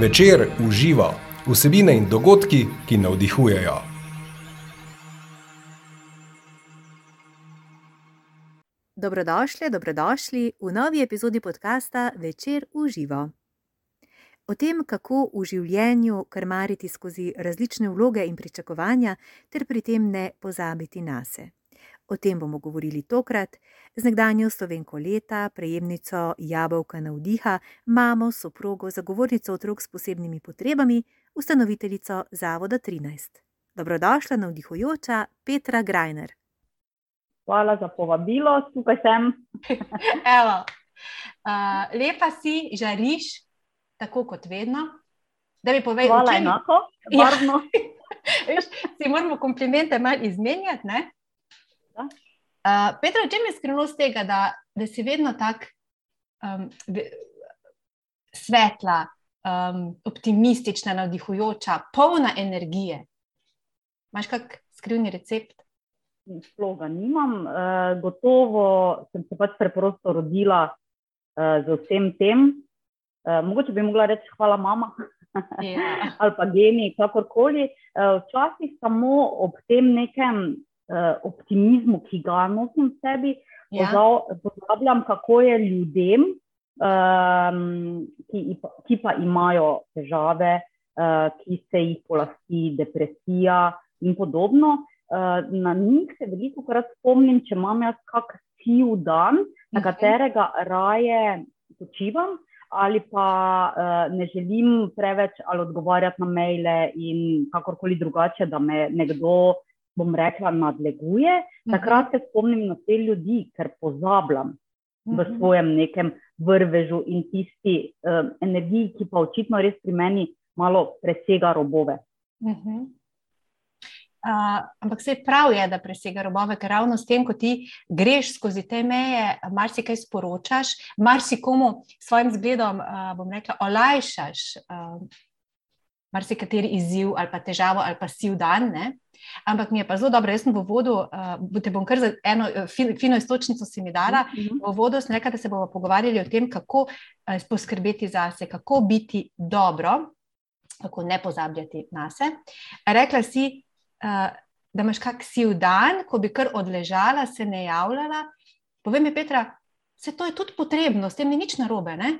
Večer uživa vsebine in dogodki, ki navdihujejo. Dobrodošli, dobrodošli v novi epizodi podcasta Večer uživa. O tem, kako v življenju krmariti skozi različne vloge in pričakovanja, ter pri tem ne pozabiti na sebe. O tem bomo govorili tokrat z nekdanjo slovenko leta, prejemnico Jabolka navdiha, mamo, soprogo, zagovornico otrok s posebnimi potrebami, ustanoviteljico Zavoda 13. Dobrodošla, navdihujoča Petra Grajner. Hvala za povabilo, tukaj sem. Evo, uh, lepa si, žariš, tako kot vedno. Da bi povedal, da je enako, varno. Ja. si moramo komplimente malo izmenjati. Ne? Uh, Petra, če mi je skrivnost tega, da, da si vedno tako um, svetla, um, optimistična, navdihujoča, polna energije? Imáš kak skrivni recept? Sploh ga nimam. Uh, gotovo sem se pač preprosto rodila uh, z vsem tem. Uh, mogoče bi mogla reči hvala mama. Ja. Ali pa geni, kakorkoli. Uh, včasih samo ob tem nekem optimizmu, ki ga nosim v sebi, ja. pozabljam, kako je ljudem, um, ki, ki pa imajo težave, uh, ki se jih polasti depresija in podobno. Uh, na njih se veliko krat spomnim, če imam jaz kakšen siv dan, na mhm. katerega raje počivam. Ali pa uh, ne želim preveč odgovarjati na maile, in kakorkoli drugače, da me nekdo uh, bom rekla, nadleguje, mhm. takrat se spomnim na te ljudi, ker pozabljam v mhm. svojem nekem vrvežu in tisti um, energiji, ki pa očitno res pri meni malo presega robove. Uh, ampak vse prav je, da presega robove, ker ravno s tem, ko ti greš skozi te meje, marsikaj sporočaš, marsikomu s svojim zgledom, uh, bom rekla, olajšaš uh, marsikateri izziv ali pa težavo ali pa siv dan. Ne? Ampak mi je pa zelo dobro, jaz sem v vodu, uh, te bom kar za eno uh, fino istočnico si mi dala. Uh mhm, -huh. V vodu sem rekla, da se bomo pogovarjali o tem, kako uh, poskrbeti za sebe, kako biti dobro, kako ne pozabljati na sebe. Rekla si, uh, da imaš kak siv dan, ko bi kar odležala, se ne javljala. Povej mi, Petra, se to je tudi potrebno, s tem ni nič narobe. Ne?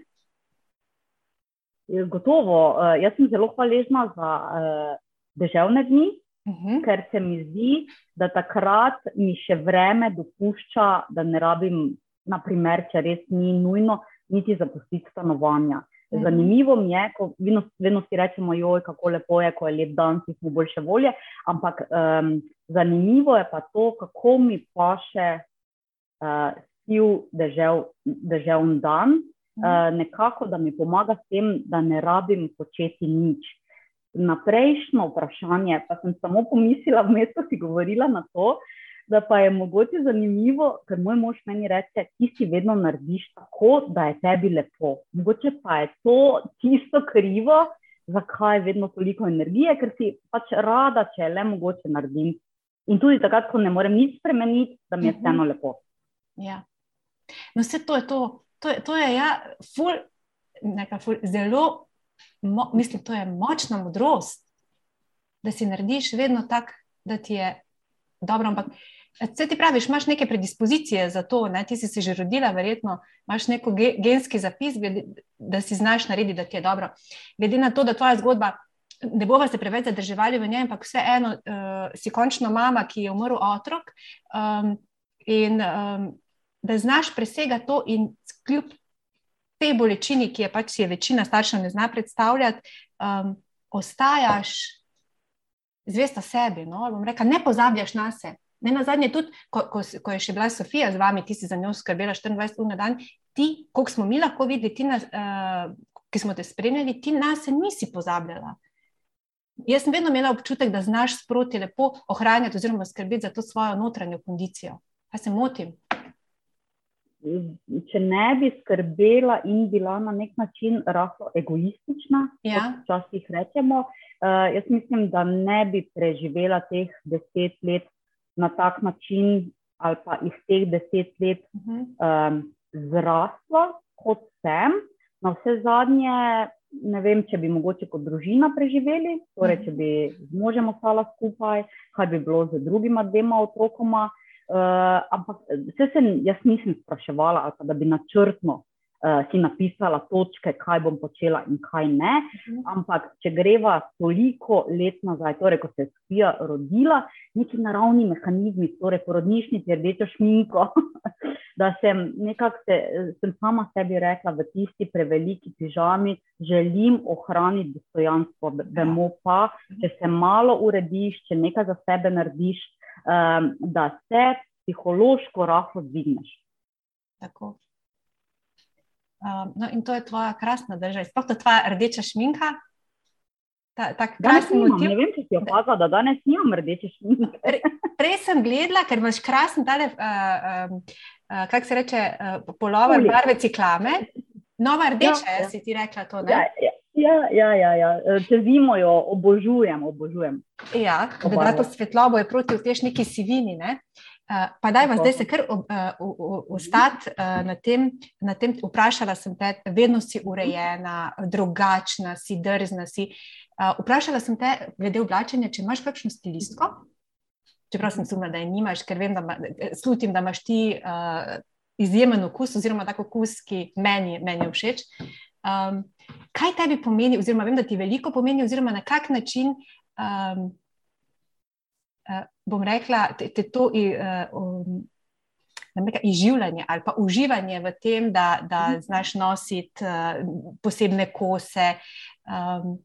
Gotovo. Uh, jaz sem zelo hvaležna za uh, deževne dni, uh mhm. -huh. ker se mi zdi, da takrat mi še vreme dopušča, da ne rabim, naprimer, če res ni nujno, niti zapustiti stanovanja. Uh mhm. -huh. Zanimivo mi je, ko vedno, vedno si rečemo, joj, kako lepo je, ko je lep dan, si smo boljše volje. Ampak um, zanimivo je pa to, kako mi paše uh, siv dežev, deževni dan. Uh, nekako, da mi pomaga s tem, da ne rabim početi nič na prejšnjo vprašanje, pa sem samo pomislila, vmes si govorila na to, da pa je mogoče zanimivo, ker moj mož meni reče, ti si vedno narediš tako, da je tebi lepo. Mogoče pa je to tisto krivo, zakaj je vedno toliko energije, ker si pač rada, če le mogoče naredim. In tudi takrat, ko ne morem nič spremeniti, da mi je mhm. vseeno lepo. Ja. No, vse to je to. To to je ja, ful, neka, ful, zelo mo, mislim, to je močna modrost, da si narediš vedno tako, da ti je dobro. Ampak, če ti praviš, imaš neke predispozicije za to, ne? ti si se že rodila, verjetno imaš neko ge, genski zapis, da si znaš narediti, da ti je dobro. Glede na to, da tvoja zgodba. Ne bova se preveč zadrževali v njej, ampak vseeno uh, si končno mama, ki je umrl otrok. Um, in um, da znaš presegati to, in kljub tej bolečini, ki je pač je večina staršev ne zna predstavljati, um, ostajaš zvesta sebi. No? Rekla, ne pozabljaš na sebe. Ne na zadnje, tudi ko, ko, ko je še bila Sofija z vami, ti si za njo skrbela 24 ur na dan, ti, koliko smo mi lahko videli, ti, na, uh, ki smo te spremljali, ti nas nisi pozabljala. Jaz sem vedno imela občutek, da znaš sproti lepo ohranjati oziroma skrbeti za to svojo notranjo kondicijo. Pa se motim če ne bi skrbela in bila na nek način rahlo egoistična, ja. kot včasih rečemo, uh, jaz mislim, da ne bi preživela teh deset let na tak način, ali pa iz teh deset let uh -huh. um, zrasla, kot sem. Na vse zadnje ne vem, če bi mogoče kot družina preživeli, torej, če bi z možem ostala skupaj, kaj bi bilo z drugima dvema otrokoma. Uh, ampak vse se jaz nisem spraševala, da bi načrtno uh, si napisala točke, kaj bom počela in kaj ne. Mhm. Ampak, če greva toliko let nazaj, torej, ko se je Sofija rodila, neki naravni mehanizmi, torej porodnišnici, rdečo šminko, da sem nekako se, sem sama sebi rekla v tisti preveliki pižami, želim ohraniti dostojanstvo. Vemo pa, če se malo urediš, če nekaj za sebe narediš, um, da se psihološko rahlo dvigneš. Tako. Um, no, in to je tvoja krasna država, sploh ta tvoja rdeča šminka. Ta, ta ne vem, če si opazila, da danes nimam rdeče šminke. Prej sem gledala, ker imaš krasen, tale, uh, uh, uh, kako se reče, uh, polover, barve ciklame. Nova rdeča, ja, ja. si ti rekla to. Ja, ja. Ja, ja, ja, ja. če zimo jo obožujem, obožujem. Ja, da da to svetlobo je proti v tež neki sivini. Ne? Uh, pa daj vas zdaj se kar ustati uh, uh, na, na tem. Vprašala sem te, vedno si urejena, drugačna, si drzna. Si. Vprašala sem te, glede oblačenja, če imaš kakšno stilistko. Čeprav sem sumila, da je nimaš, ker vem, da ma, slutim, da imaš ti uh, izjemen okus, oziroma tako okus, ki meni, meni je všeč. Um, kaj tebi pomeni, oziroma vem, da ti veliko pomeni, oziroma na kak način. Um, uh, bom rekla, te, te to uh, um, izživljanje ali pa uživanje v tem, da, da mhm. znaš nositi uh, posebne kose. Um,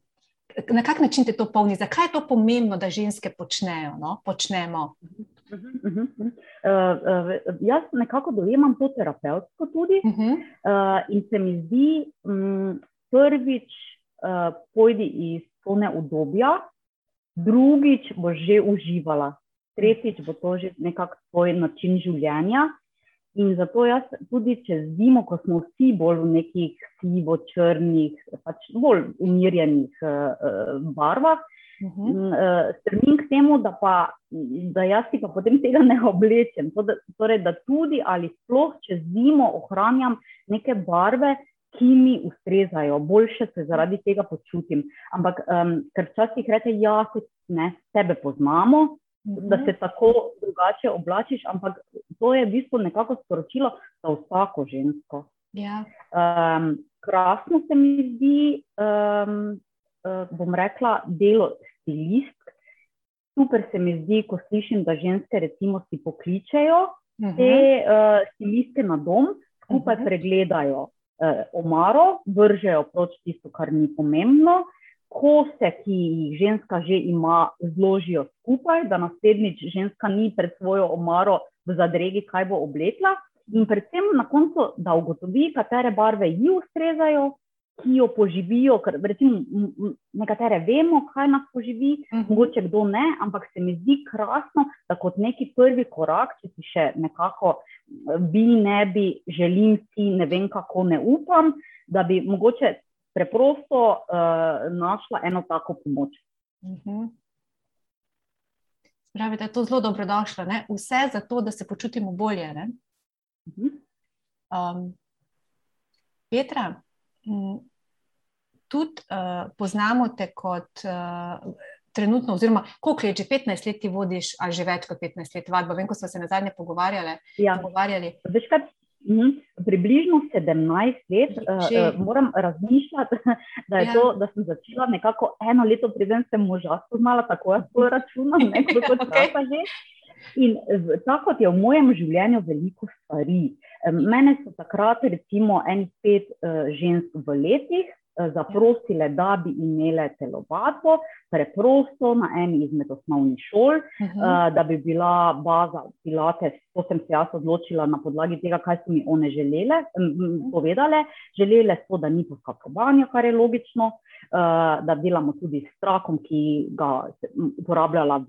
na kak način te to polni, zakaj je to pomembno, da ženske počnejo, no? počnemo? Uh -huh, uh -huh. Uh, uh, jaz nekako dojemam to terapevtsko tudi, uh -huh. uh, in se mi zdi, um, prvič, uh, pojdi iz tone obdobja, drugič boš že uživala, tretjič bo to že nekako tvoj način življenja. In zato jaz tudi čez zimo, ko smo vsi bolj v nekih sivo-črnih, pač bolj umirjenih uh, barvah, uh -huh. uh, strmim k temu, da, pa, da jaz si pa potem tega ne oblečem. Torej, da tudi ali sploh čez zimo ohranjam neke barve, ki mi ustrezajo, boljše se zaradi tega počutim. Ampak, um, ker včasih reče, da ja, ne, tebe poznamo, uh -huh. da se tako drugače oblačiš, ampak to je v bistvu nekako sporočilo za vsako žensko. Ja. Um, krasno se mi zdi, um, uh, bom rekla, delo stilist. Super se mi zdi, ko slišim, da ženske recimo si pokličejo uh -huh. te uh, stiliste na dom, skupaj uh -huh. pregledajo eh, omaro, vržejo proč tisto, kar ni pomembno, kose, ki jih ženska že ima, zložijo skupaj, da naslednjič ženska ni pred svojo omaro v zadregi, kaj bo oblekla. In predvsem na koncu, da ugotovi, katere barve ji ustrezajo, ki jo poživijo. Ker, recimo, nekatere vemo, kaj nas poživi, uh mhm. -huh. mogoče kdo ne, ampak se mi zdi krasno, da kot neki prvi korak, če si še nekako bi, ne bi, želim si, ne vem kako, ne upam, da bi mogoče preprosto uh, našla eno tako pomoč. Uh mhm. -huh. Pravi, da je to zelo dobrodošlo. Ne? Vse za to, da se počutimo bolje. Uh -huh. um, Petra, tudi uh, poznamo te kot uh, trenutno, oziroma koliko let, že 15 let ti vodiš, ali že več kot 15 let vadbo. Vem, ko smo se na zadnje pogovarjali. Ja. pogovarjali. Mhm. Približno 17 let uh, moram razmišljati, da, ja. to, da sem začela nekako eno leto, preden sem moža spoznala, tako jaz to računam, nekako okay. časa že. In tako kot je v mojem življenju veliko stvari. Mene so takrat, recimo, enih pet uh, žensk v letih, Eh, zaprosile, da bi imele telovadbo, preprosto na eni izmed osnovnih šol, uh -huh. uh, da bi bila baza Pilates. To sem se jaz odločila na podlagi tega, kaj so mi one želele, um, povedale. Želele so, da ni poskakovanja, kar je logično, da delamo tudi s trakom, ki ga uporabljala v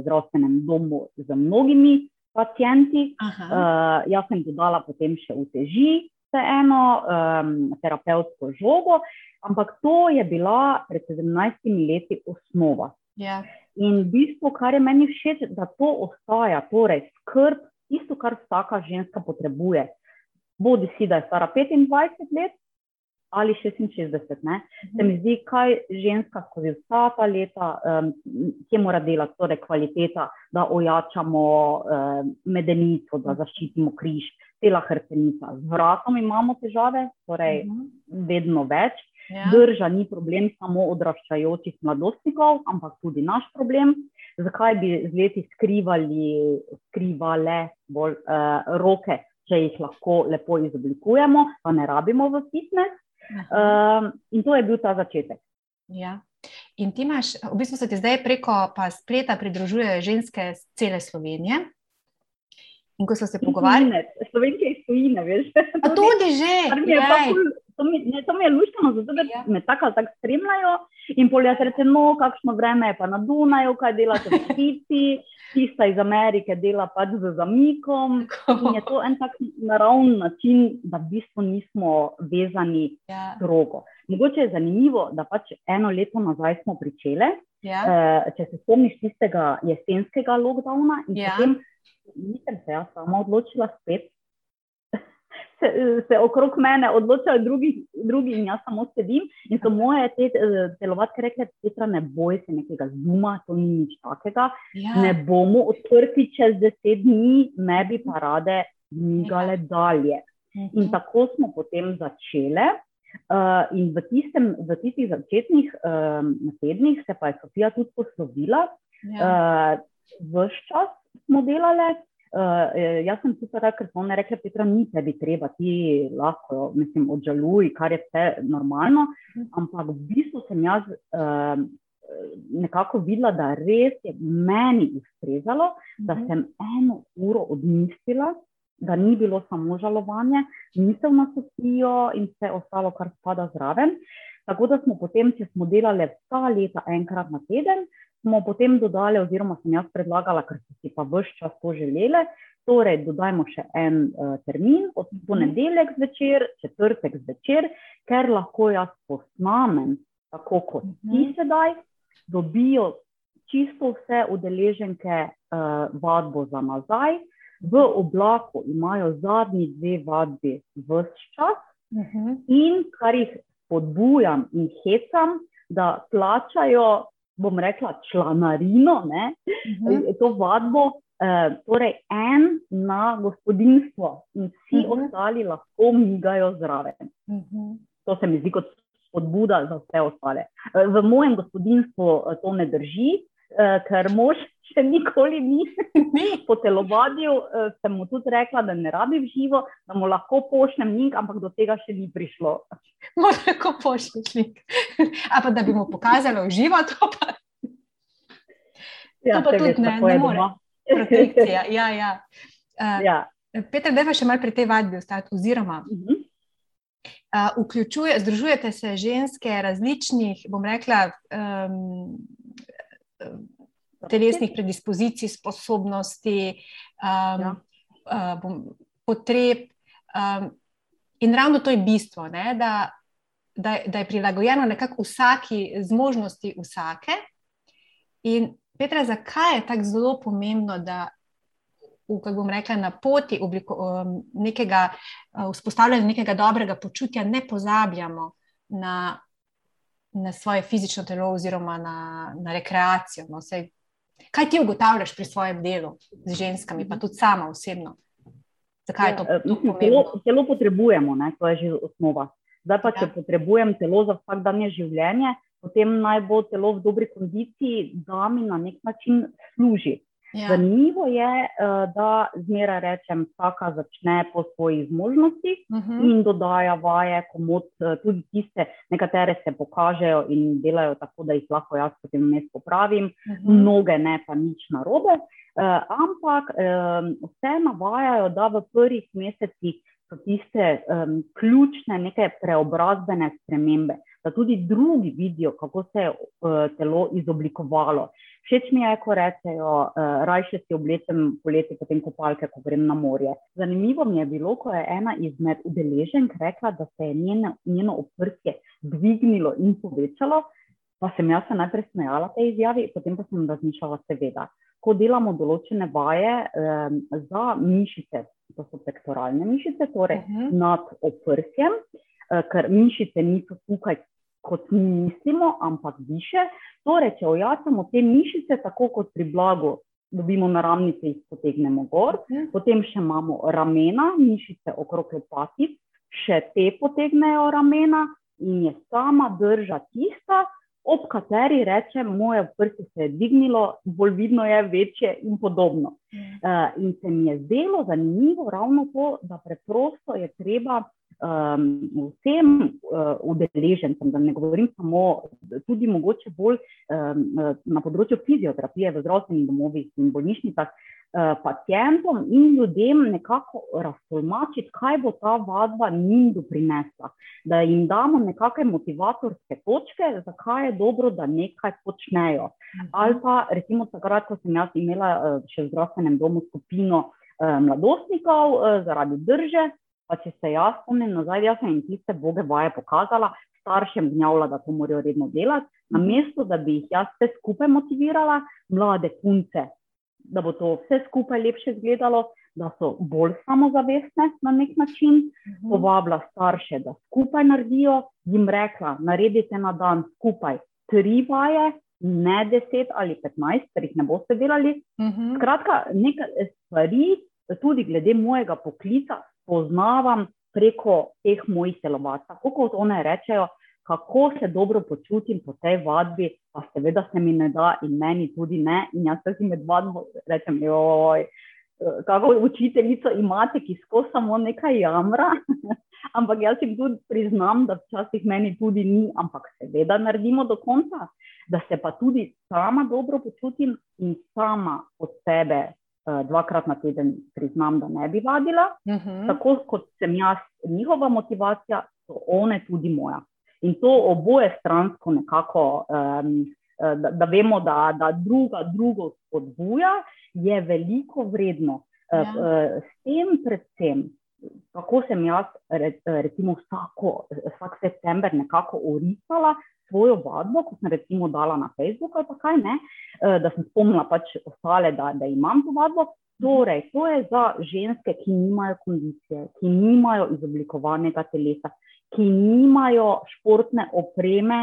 zdravstvenem domu z mnogimi pacijenti. Uh, jaz sem dodala potem še uteži, eno um, terapevtsko žogo, ampak to je bila pred 17 leti osnova. Yeah. Ja. In v bistvu, kar je meni všeč, da to ostaja, torej skrb, tisto, kar vsaka ženska potrebuje. Bodi si, da je stara 25 let, ali 66. Ne, se mi zdi, kaj ženska skozi vsa ta leta, um, kje mora delati, torej kvaliteta, da ojačamo um, medenico, da zaščitimo križ, cela hrtenica. Z vratom imamo težave, torej vedno več. Ja. Drža ni problem samo odraščajočih mladostnikov, ampak tudi naš problem. Zakaj bi z leti skrivali, skrivale bolj, uh, roke, če jih lahko lepo izoblikujemo, pa ne rabimo v fitness. Uh, in to je bil ta začetek. Ja. In ti imaš, v bistvu se ti zdaj preko spleta pridružujejo ženske z cele Slovenije. In ko so se pogovarjali, slovenke iz Tunisa, veš? Tudi že. To mi, ne, to mi je luštno, zato da ja. me tako ali tako spremljajo. In polja se reče, no, kakšno vreme je pa na Dunaju, kaj delate v Švici, tista iz Amerike dela pač z zamikom. In je to en tak naravni način, da v bistvu nismo vezani ja. drogo. Mogoče je zanimivo, da pač eno leto nazaj smo pričele, ja. uh, če se spomniš tistega jesenskega lockdowna in ja. potem nisem se jaz sama odločila spet se, se okrog mene odločajo drugi, drugi in jaz samo sedim. In so moje te eh, telovadke rekle, Petra, ne boj se nekega zuma, to ni nič takega. Ja. Ne bomo odprti čez deset dni, ne bi pa rade migale ja. dalje. In tako smo potem začele. Uh, in v, tistem, v tistih začetnih um, tednih se pa je Sofija tudi poslovila. Ja. Uh, Ves čas smo delali, Uh, jaz sem tudi rekla, ker so one rekle, Petra, ni tebi treba, ti lahko, mislim, odžaluj, kar je vse normalno. Ampak v bistvu sem jaz uh, nekako videla, da res je meni ustrezalo, da sem eno uro odmislila, da ni bilo samo žalovanje, misel na Sofijo in vse ostalo, kar spada zraven. Tako da smo potem, če smo delali vsa leta enkrat na teden, smo potem dodali, oziroma sem jaz predlagala, ker so si pa vse čas to želeli. Torej, dodajmo še en uh, termin, od ponedeljek zvečer, četrtek zvečer, ker lahko jaz posnamem, tako kot ti mhm. sedaj, dobijo čisto vse udeleženke uh, vadbo za nazaj. V oblaku imajo zadnji dve vadbi vse čas, uh mhm. -huh. in kar jih spodbujam in hecam, da plačajo bom rekla, članarino, ne, uh mhm. -huh. to vadbo, eh, torej en na gospodinstvo in vsi uh mhm. -huh. ostali lahko migajo zraven. Uh mhm. -huh. To se mi zdi kot spodbuda za vse ostale. Eh, v mojem gospodinstvu eh, to ne drži, eh, ker mož še nikoli ni, ni. po telovadju. Eh, sem mu tudi rekla, da ne rabi v živo, da mu lahko pošljem link, ampak do tega še ni prišlo. Lahko pošlješ link. A pa da bi mu pokazali v živo, to pa, ja, to pa tudi ne, ne more. Protekcija. Ja, ja. Uh, ja. Peter, da je še malo pri tej vadbi ostati, oziroma uh -huh. uh, vključuje, združujete se ženske različnih, bom rekla, um, telesnih predispozicij, sposobnosti, um, ja. uh, bom, potreb. Um, in ravno to je bistvo, ne, da, da, da je prilagojeno nekako vsaki zmožnosti vsake. In Petra, zakaj je tako zelo pomembno, da v, kako bom rekla, na poti obliko, um, nekega uh, vzpostavljanja nekega dobrega počutja ne pozabljamo na, na svoje fizično telo oziroma na, na rekreacijo? No? Sej, kaj ti ugotavljaš pri svojem delu z ženskami, pa tudi sama osebno? Zakaj je to ja, pomembno? Telo, telo potrebujemo, ne? to je že osnova. Zdaj pa, če ja. potrebujem telo za vsakdanje življenje, potem naj bo telo v dobri kondiciji, da mi na nek način služi. Ja. Zanimivo je, eh, da zmeraj rečem, vsaka začne po svojih zmožnostih uh mhm. -huh. in dodaja vaje, komod, eh, tudi tiste, nekatere se pokažejo in delajo tako, da jih lahko jaz potem vmes popravim, uh mhm. -huh. mnoge ne pa nič narobe. Uh, ampak um, vse navajajo, da v prvih mesecih so tiste um, ključne neke preobrazbene spremembe da tudi drugi vidijo, kako se je uh, telo izoblikovalo. Všeč mi je, ko rečejo, uh, eh, rajše si oblečem poletje, potem kopalke, ko grem na morje. Zanimivo mi je bilo, ko je ena izmed udeleženk rekla, da se je njeno, njeno oprtje dvignilo in povečalo. Pa sem jaz se najprej smejala tej izjavi, potem pa sem razmišljala, seveda, ko delamo določene vaje um, za mišice, to so pektoralne mišice, torej uh mhm. -huh. nad oprtjem. ker mišice niso tukaj, kot mi mislimo, ampak više. Torej, če ojačamo te mišice, tako kot pri blagu, dobimo naravnice in potegnemo gor, mhm. potem še imamo ramena, mišice okrog lopatic, še te potegnejo ramena in je sama drža tista, ob kateri reče, moje prste se je dvignilo, bolj vidno je, večje in podobno. Uh, in se mi je zdelo zanimivo ravno to, da preprosto je treba um, vsem uh, udeležencem, da ne govorim samo, tudi mogoče bolj um, na področju fizioterapije v zdravstvenih domovih in bolnišnicah, uh, pacijentom in ljudem nekako raztolmačiti, kaj bo ta vadba njim doprinesla. Da jim damo nekakšne motivatorske točke, zakaj je dobro, da nekaj počnejo. Mhm. Ali pa recimo takrat, ko sem jaz imela uh, še v zdravstvenem domu skupino. Mladostnikov zaradi drže, Pa če se jaz spomnim nazaj, jaz sem jim tiste boge vaje pokazala, staršem gnjavila, da to morajo redno delati, na mesto, da bi jih jaz vse skupaj motivirala, mlade punce, da bo to vse skupaj lepše izgledalo, da so bolj samozavestne na nek način, mhm. povabila starše, da skupaj naredijo, jim rekla, naredite na dan skupaj tri vaje, ne deset ali petnajst, ker jih ne boste delali. Mhm. Skratka, nekaj stvari, tudi glede mojega poklica, spoznavam preko teh mojih telovadcev. Tako kot one rečejo, kako se dobro počutim po tej vadbi, pa seveda se mi ne da in meni tudi ne. In jaz se med vadbo rečem, joj. Kako učiteljico imate, ki skozi samo nekaj jamra, ampak jaz jim tudi priznam, da včasih meni tudi ni, ampak seveda naredimo do konca, da se pa tudi sama dobro počutim in sama od sebe dvakrat na teden priznam, da ne bi vadila. Uh mhm. -huh. Tako kot sem jaz, njihova motivacija, so one tudi moja. In to oboje stransko nekako, um, da, da vemo, da, da druga drugo spodbuja, je veliko vredno. Ja. Uh, s tem, predvsem, kako sem jaz, recimo, vsako, vsak september nekako urisala svojo vadbo, ko sem recimo dala na Facebook ali kaj ne, eh, da sem spomnila pač ostale, da, da imam to vadbo. Torej, to je za ženske, ki nimajo kondicije, ki nimajo izoblikovanega telesa, ki nimajo športne opreme,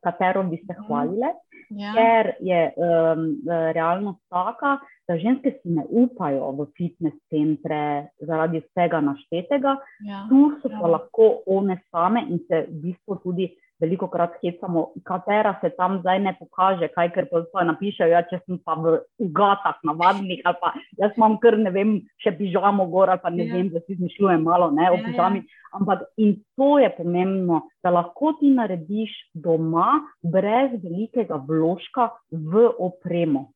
katero bi se mhm. hvalile, ja. ker je um, realnost taka, da ženske si ne upajo v fitness centre zaradi vsega naštetega, ja. tu so ja. lahko one same in se v bistvu tudi veliko krat hecamo, katera se tam zdaj ne pokaže, kaj ker pa napišejo, ja, če sem pa v ugatah navadnih, ali pa jaz imam kar ne vem, še pižamo gor, ali pa ne ja. vem, da si izmišljujem malo, ne, o ja, ja. pižami. Ampak in to je pomembno, da lahko ti narediš doma brez velikega vložka v opremo.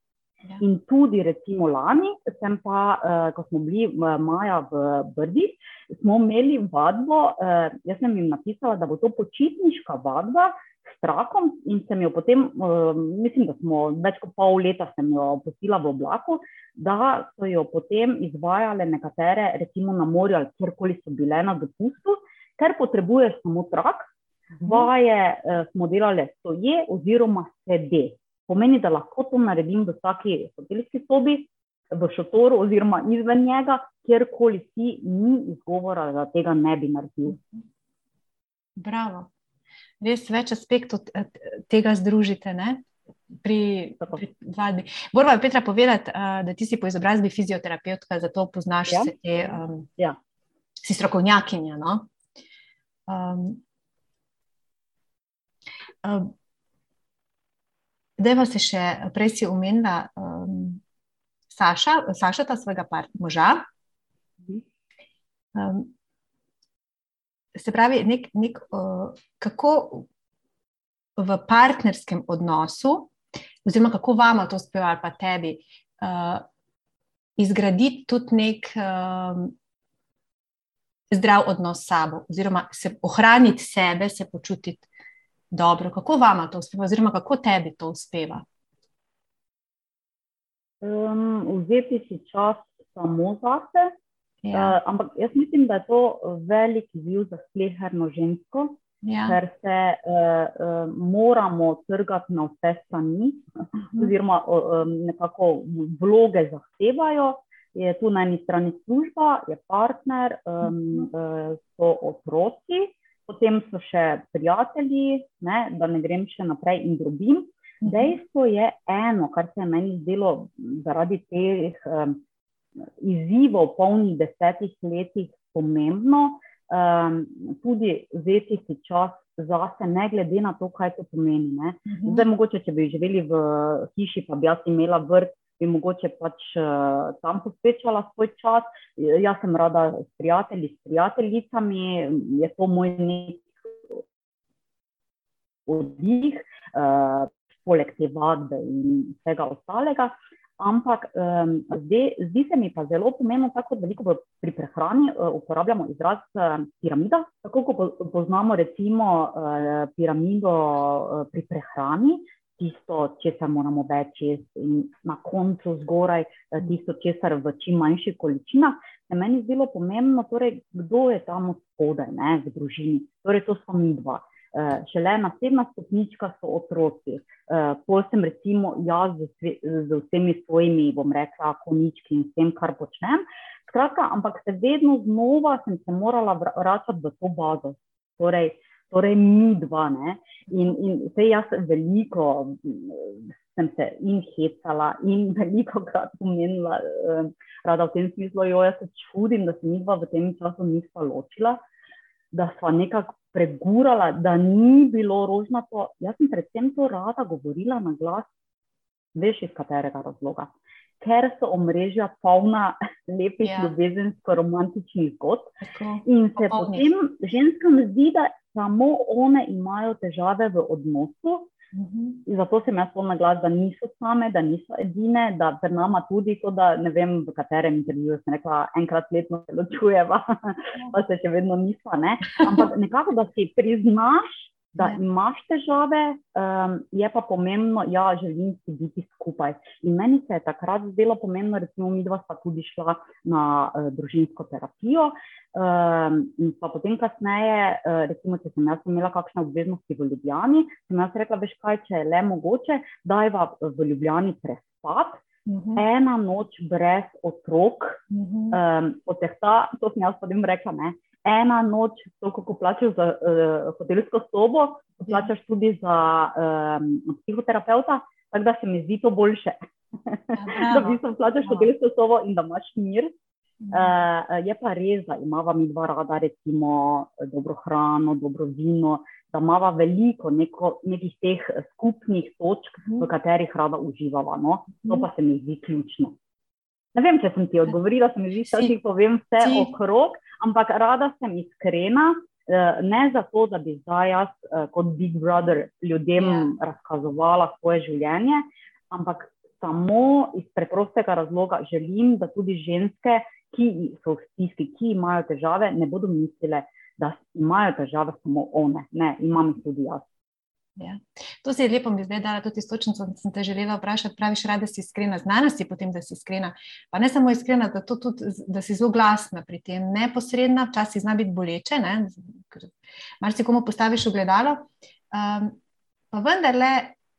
Ja. In tudi, recimo, lani, pa, uh, ko smo bili maja v Brdi, smo imeli vadbo. Uh, jaz sem jim napisala, da bo to počitniška vadba s trakom, in sem jo potem, uh, mislim, da smo več kot pol leta jo postila v oblaku, da so jo potem izvajale nekatere, recimo na morju ali kjerkoli so bile na dopustu, ker potrebuješ samo trak. Mhm. Vaje uh, smo delali stoje oziroma sede pomeni, da lahko to naredim v vsaki hotelski sobi, v šotoru oziroma izven njega, kjerkoli si, ni izgovora, da tega ne bi naredil. Bravo. Res več aspektov tega združite. Ne? Pri, pri vadbi. Moramo Petra povedati, da ti si po izobrazbi fizioterapeutka, zato poznaš ja. vse te. Um, ja. Si strokovnjakinja. No? Um, um, Deva se še prej si omenila um, Saša, Saša, ta svojega moža. Um, se pravi, nek, nek, uh, kako v partnerskem odnosu, oziroma kako vama to uspeva, ali pa tebi, uh, izgraditi tudi nek um, zdrav odnos s sabo, oziroma se ohraniti sebe, se počutiti dobro. Kako vam to uspeva, oziroma kako tebi to uspeva? Um, vzeti si čas samo zase. Ja. Uh, ampak jaz mislim, da je to velik izziv za sleherno žensko, ja. ker se uh, uh, moramo trgati na vse strani, uh mhm. -huh. oziroma uh, nekako vloge zahtevajo. Je tu na eni strani služba, je partner, um, uh -huh. uh, so otroci, potem so še prijatelji, ne, da ne grem še naprej in drobim. Mhm. Dejstvo je eno, kar se je meni zdelo zaradi teh um, izzivov, polnih desetih letih, pomembno, um, tudi vzeti si čas zase, ne glede na to, kaj to pomeni. Mhm. Zdaj, mogoče, če bi živeli v hiši, pa bi jaz imela vrt, bi mogoče pač uh, tam posvečala svoj čas. Jaz sem rada s prijatelji, s prijateljicami, je to moj nek oddih, uh, poleg te vadbe in vsega ostalega. Ampak um, zdi, zdi se mi pa zelo pomembno, tako veliko pri prehrani uh, uporabljamo izraz uh, piramida. Tako kot poznamo recimo uh, piramido uh, pri prehrani, tisto, česar moramo več jesti in na koncu zgoraj uh, tisto, česar v čim manjših količinah. Se meni zdelo pomembno, torej, kdo je tam spodaj ne, v družini. Torej, to smo mi dva. Uh, šele naslednja stopnička so otroci. Uh, pol sem recimo jaz z, z vsemi svojimi, bom rekla, konički in vsem, kar počnem. Skratka, ampak se vedno znova sem se morala vračati v to bazo. Torej, torej mi dva. Ne? In, in jaz veliko sem se in hecala in veliko krat pomenila, uh, rada v tem smislu, jo jaz se čudim, da se mi dva v tem času nisva ločila. Da smo nekako pregurala, da ni bilo rožnato. Jaz sem predvsem to rada govorila na glas, veš iz katerega razloga. Ker so omrežja polna lepih, ja. ljubezensko-romantičnih zgodb. In se potem ženskam zdi, da samo one imajo težave v odnosu, -hmm. Zato sem jaz spomnila glas, da niso same, da niso edine, da pri nama tudi to, da ne vem, v katerem intervjuju sem rekla, enkrat letno se ločujeva, pa se še vedno nismo. Ne? Ampak nekako, da si priznaš, da ja. imaš težave, um, je pa pomembno, da ja, želim si biti skupaj. In meni se je takrat zdelo pomembno, recimo, mi dva sta tudi šla na uh, družinsko terapijo. Um, in pa potem, kasneje, uh, recimo, če sem jaz imela kakšne obveznosti v Ljubljani, sem jaz rekla, veš kaj, če je le mogoče, da je v Ljubljani prespati. Uh mhm. -huh. Ena noč brez otrok, uh -huh. um, od tega, to sem jaz potem rekla, ne, ena noč, to, ko plačaš za uh, hotelsko sobo, plačaš tudi za um, psihoterapeuta, tako da se mi zdi to boljše. Ja, da v bistvu plačaš hotelsko sobo in da imaš mir. Uh, je pa res, da imamo mi dva rada, recimo, dobro hrano, dobro vino, da imamo veliko neko, nekih teh skupnih točk, v mhm. katerih rada uživamo. No? To pa se mi zdi ključno. Ne vem, če sem ti odgovorila, se mi zdi, da ti povem vse si. okrog, ampak rada sem iskrena, eh, ne zato, da bi zdaj jaz eh, kot Big Brother ljudem yeah. Ja. razkazovala svoje življenje, ampak samo iz preprostega razloga želim, da tudi ženske, ki so v stiski, ki imajo težave, ne bodo mislile, da imajo težave samo one. Ne, imam jih tudi jaz. Ja. To se je lepo mi zdaj dala tudi istočnico, da sem te želela vprašati. Praviš, rada si iskrena, znanost je potem, da si iskrena. Pa ne samo iskrena, da, tudi, da si zelo glasna pri tem, neposredna, včasih zna biti boleče, mar si komu postaviš ogledalo. Um, pa vendarle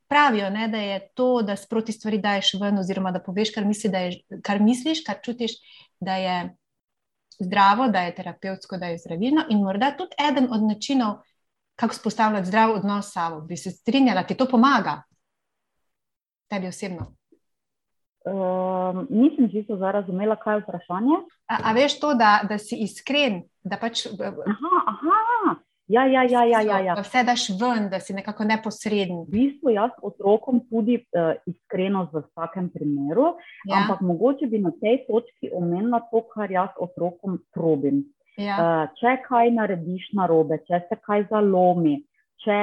pravijo, ne, da je to, da sproti stvari daješ ven, oziroma da poveš, kar, misli, da je, kar misliš, kar čutiš, da je zdravo, da je terapevtsko, da je zdravilno in morda tudi eden od načinov kako spostavljati zdrav odnos s sabo, bi se strinjala, ti to pomaga, tebi osebno. Um, nisem čisto razumela, kaj je vprašanje. A, a veš to, da, da si iskren? Da pač, aha, aha. Ja, ja, ja, ja, ja, ja. Da vse daš ven, da si nekako neposreden. V bistvu jaz otrokom tudi uh, iskrenost v vsakem primeru, ja. ampak mogoče bi na tej točki omenila to, kar jaz otrokom probim. Ja. Uh, če kaj narediš na robe, če se kaj zalomi, če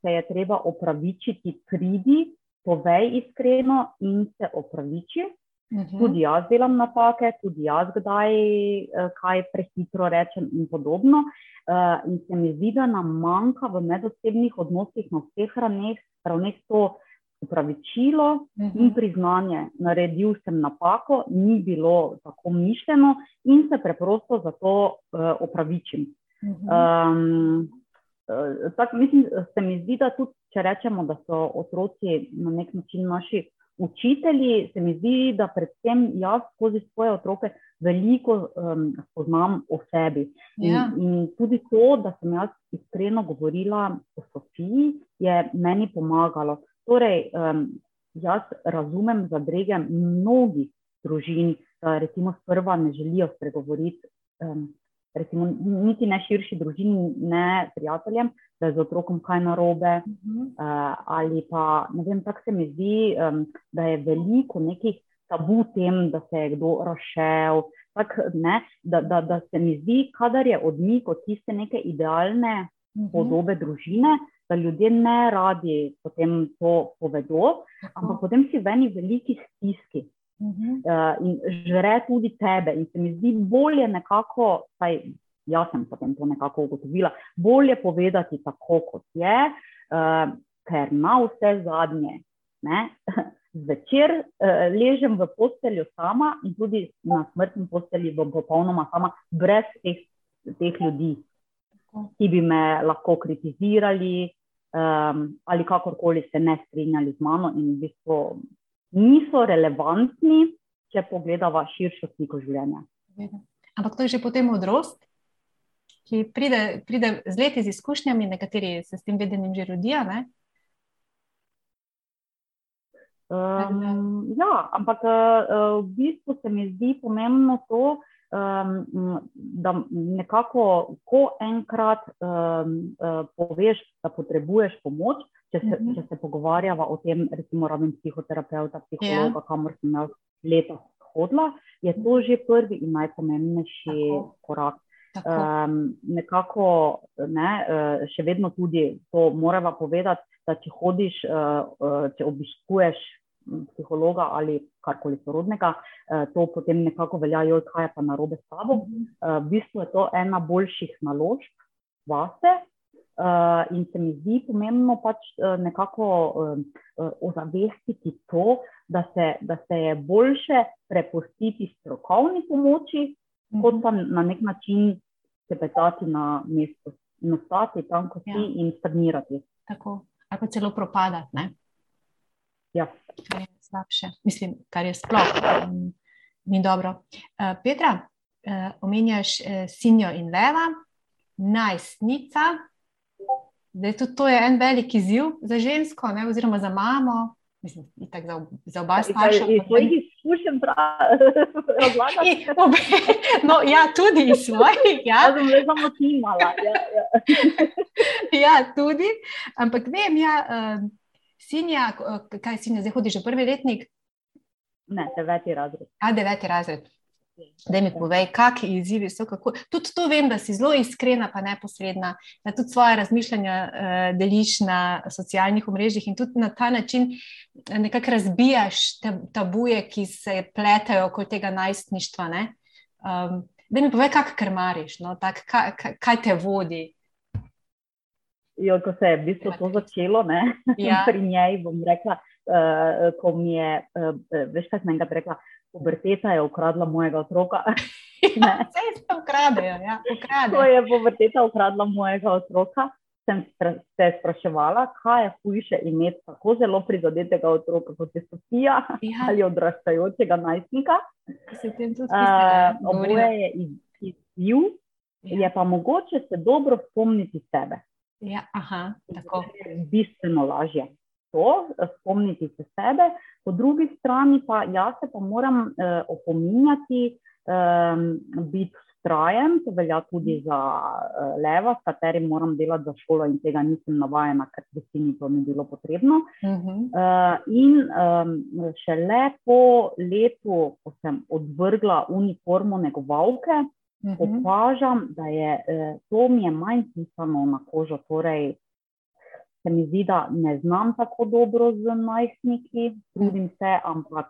se je treba opravičiti, pridi, povej iskreno in se opraviči. Uh mhm. -huh. Tudi jaz delam napake, tudi jaz kdaj uh, kaj prehitro rečem in podobno. Uh, in se mi zdi, da nam manjka v medosebnih odnosih na vseh ravneh, ravneh to upravičilo uh -huh. in mhm. priznanje, naredil sem napako, ni bilo tako mišljeno in se preprosto za to uh, opravičim. Uh -huh. um, uh, tak, mislim, se mi zdi, da tudi, če rečemo, da so otroci na nek način naši učitelji, se mi zdi, da predvsem jaz skozi svoje otroke veliko um, spoznam o sebi. In, Ja. in tudi to, da sem jaz iskreno govorila o Sofiji, je meni pomagalo. Torej, um, jaz razumem zadrege mnogih družin, da recimo sprva ne želijo spregovoriti. Um, Recimo, niti ne širši družini, ne prijateljem, da je z otrokom kaj narobe, Mhm. uh, ali pa ne vem, tako se mi zdi, um, da je veliko nekih tabu tem, da se je kdo razšel. Tak, ne, da, da, da se mi zdi, kadar je odmik od tiste neke idealne Mhm. podobe družine, da ljudje ne radi potem to povedo, ampak potem si v eni veliki stiski Mhm. uh, in žre tudi tebe. In se mi zdi bolje nekako, saj jaz sem potem to nekako ugotovila, bolje povedati tako, kot je, uh, ker na vse zadnje. Ne, Zvečer uh, ležem v postelju sama in tudi na smrtni postelji bom popolnoma sama, brez teh, teh ljudi, ki bi me lahko kritizirali um, ali kakorkoli se ne strinjali z mano in v bistvu niso relevantni, če pogledava širšo sliko življenja. Ampak to je že potem modrost, ki pride, pride z leti, z izkušnjami, nekateri se s tem vedenjem že rodijo. Ne? Um, ja, ampak uh, v bistvu se mi zdi pomembno to, um, da nekako, ko enkrat um, uh, poveš, da potrebuješ pomoč, če se, Mhm. če se pogovarjava o tem, recimo, rabim psihoterapeuta, Ja. psihologa, kamor sem jaz leta hodila, je to že prvi in najpomembnejši Tako. korak. Tako. Um, nekako, ne, uh, še vedno tudi to moramo povedati, da če hodiš, uh, če obiskuješ psihologa ali karkoli sorodnega, uh, to potem nekako velja, joj, kaj je pa narobe s tabo. Mhm. Uh, v bistvu je to ena boljših naložb vase. Uh, in se mi zdi pomembno pač nekako ozavestiti to, da se, da se je boljše prepustiti strokovni pomoči, kot Mhm. pa na nek način se petati na mestu in ostati tam, kot si Ja. in stagnirati. Tako. Ali pa celo propadati, ne? Ja. kar je slabše. Mislim, kar je sploh um, ni dobro. Uh, Petra, uh, omenjaš uh, Sinjo in Leva, najstnica. Zdaj, tudi to je en velik izziv za žensko, ne, oziroma za mamo, mislim, itak za, za oba starša. Iz svojih izkušenj razlagati. No, ja, tudi iz svojih. Ja. Jaz sem le samo timala. Ja, ja. ja, tudi. Ampak vem, ja, sinja, uh, kaj sinja, zdaj hodiš v prvi letnik, Ne, deveti razred. a deveti razred. Da mi povej, kakšni izzivi so. Kako... Tudi to vem, da si zelo iskrena, pa neposredna, da tudi svoje razmišljanja uh, deliš na socialnih omrežjih in tudi na ta način eh, nekako razbijaš tabuje, ki se pletajo okoli tega najstništva. Um, da mi povej, kako krmariš, no? tak, kaj, kaj te vodi. Jo, ko se je v bistvu to začelo, ne, Ja. pri njej bom rekla, uh, ko mi je, uh, veš, kaj sem enkrat rekla, puberteta je ukradla mojega otroka. Vse se ukradejo, ja, Ko ukradejo. je puberteta ukradla mojega otroka, sem spra- se spraševala, kaj je hujše imeti tako zelo prizadetega otroka kot je Sofija Ja, ali odraščajočega najstnika. Uh, oboje je iz- izziv, Ja. je pa mogoče se dobro spomniti sebe. Ja, aha, tako. je bistveno lažje. To, eh, spomniti se sebe, po drugi strani pa jaz se pa moram eh, opominjati, eh, biti vztrajen, to velja tudi za eh, leva, s katerim moram delati za šolo in tega nisem navajena, ker v resnici to ni bilo potrebno. Mhm. Uh, in um, šele po letu, ko sem odvrgla uniformo negovalke. Opažam, da je eh, to mi je manj pisano na kožo. Torej, se mi zdi, da ne znam tako dobro z najstniki, trudim se, ampak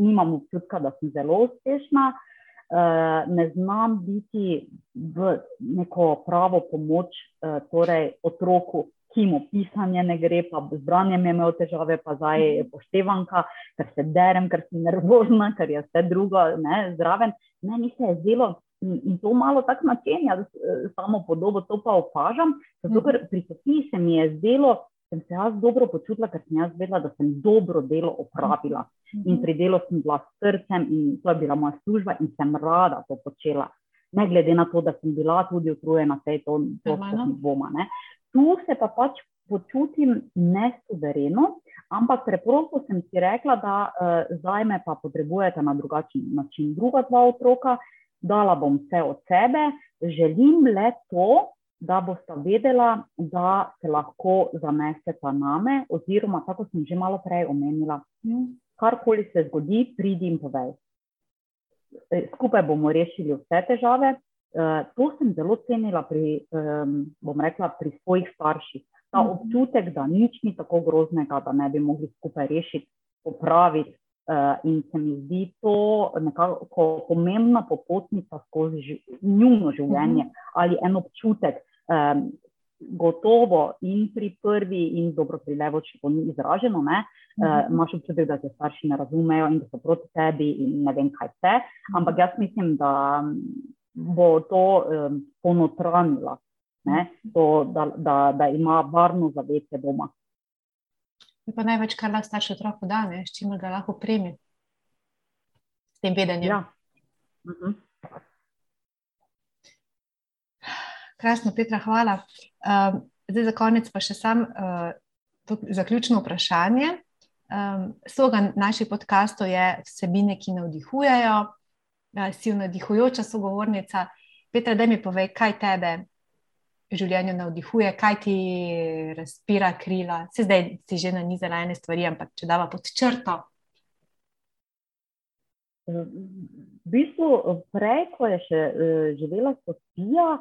nimam občutka, da sem zelo uspešna. Eh, ne znam biti v neko pravo pomoč eh, torej otroku, ki mu pisanje ne gre, pa z branjem je imel težave, pa zdaj je poštevanka, ker se derem, ker sem nervozna, ker je vse drugo ne, zraven. Meni se je zdelo, in, in to malo tako načenja eh, samo podobo, to pa opažam, zato ker pri Sofiji se mi je zdelo sem se jaz dobro počutila, ker sem jaz vedela, da sem dobro delo opravila. In pri delu sem bila s srcem, in to je bila moja služba, in sem rada to počela. Ne glede na to, da sem bila tudi utrujena, vse to, to ni dvoma. Ne. Tu se pa pač počutim nesuvereno, ampak preprosto sem si rekla, da uh, zdaj me pa potrebujete na drugačen način. Druga dva otroka, dala bom vse od sebe, želim le to, da boste vedela, da se lahko zamestete name, oziroma, tako sem že malo prej omenila, karkoli se zgodi, pridi in povej. E, skupaj bomo rešili vse težave. E, to sem zelo cenila pri, bom rekla, pri svojih starših. Ta mhm. občutek, da nič ni tako groznega, da ne bi mogli skupaj rešiti, popraviti. Uh, in se mi zdi to nekako pomembna popotnica skozi njuno življenje uh -huh. ali en občutek, um, gotovo in pri prvi, in dobro pri levo, če to ni izraženo, ne, uh, imaš občutek, da te starši ne razumejo in da so proti tebi in ne vem, kaj vse. Ampak jaz mislim, da bo to um, ponotranila, ne, to, da, da, da ima varno zavetje doma. Je pa največ, kar lahko starš otroku da, s čimer ga lahko premi. S tem vedenjem. Ja. Uh -huh. Krasno, Petra, hvala. Um, zdaj, za konec pa še sam uh, zaključno vprašanje. Um, slogan naših podkastov je vsebine, ki navdihujejo. Uh, si navdihujoča sogovornica. Petra, da mi povej, kaj tebe življenju navdihuje, kaj ti razpira krila. Se zdaj si že na nizela ene stvari, ampak če dava pod črto. V bistvu, prej, ko je še uh, živela Sofija,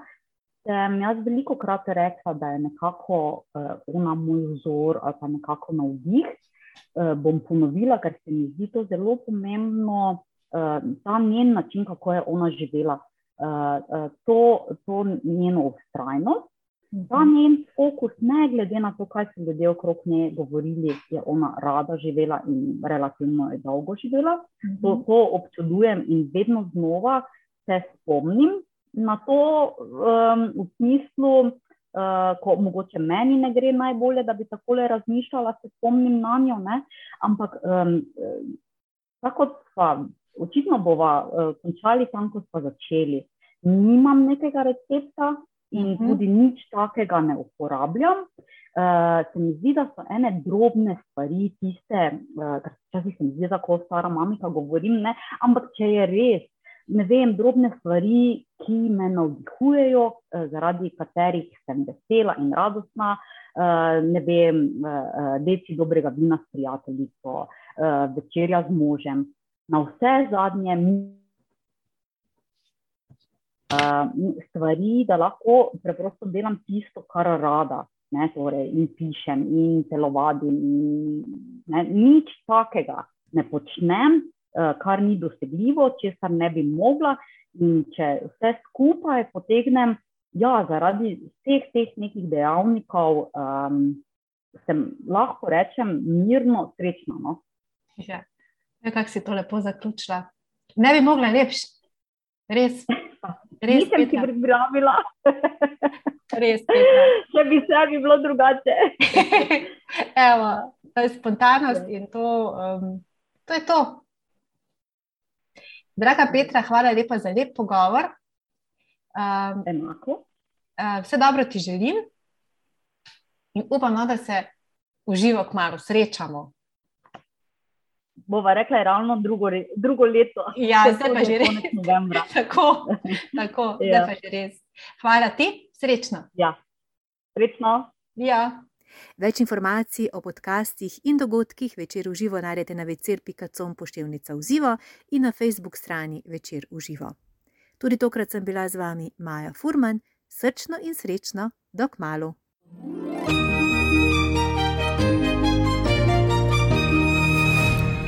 sem jaz veliko krat rekla, da je nekako uh, ona moj vzor ali pa nekako navdih. Uh, bom ponovila, ker se mi zdi to zelo pomembno, uh, ta njen način, kako je ona živela, to, to njeno ustrajnost. Ta mhm. njen fokus, ne glede na to, kaj so ljudje okrog nje govorili, je ona rada živela in relativno je dolgo živela. To, mhm. to občudujem in vedno znova se spomnim, na to um, v smislu, uh, ko mogoče meni ne gre najbolje, da bi tako razmišljala, se spomnim na njo. Ne? Ampak um, tako pa očitno bova uh, končali tam, ko smo začeli. Nimam nekega recepta in uh mhm. -huh. tudi nič takega ne uporabljam. Uh, se mi zdi, da so ene drobne stvari, tiste, uh, kar včasih se mi zdi, da ko stara mamika govorim, ne? ampak če je res, ne vem, drobne stvari, ki me navdihujejo, eh, zaradi katerih sem vesela in radostna. Eh, ne vem, eh, deci dobrega vina s prijateljico, večerja z možem. Na vse zadnje stvari, da lahko preprosto delam tisto, kar rada. Ne, torej, in pišem, in telovadim. Ne, nič takega ne počnem, Eh, kar ni dosegljivo, česar ne bi mogla. In če vse skupaj potegnem, ja, zaradi vseh teh nekih dejavnikov, um, sem lahko rečem mirno, srečno. No? Ja, ja kako si to lepo zaključila. Ne bi mogla lepši, res. Res sem si pripravila. Res, Petra. Če bi se bi bilo drugače. Evo, to je spontanost in to, um, to je to. Draga Petra, hvala lepa za lep pogovor. Um, Enako. Uh, vse dobro ti želim in upam, no, da se uživo k malu srečamo. Bova rekla, je ravno drugo, drugo leto. Ja, zdaj pa že res. tako, tako ja. zdaj pa že res. Hvala ti, srečno. Ja, srečno. Ja. Več informacij o podcastih in dogodkih večer v živo najdete na večer.com poštevnica v živo in na Facebook strani večer v živo. Tudi tokrat sem bila z vami Maja Furman, srčno in srečno, dok malu.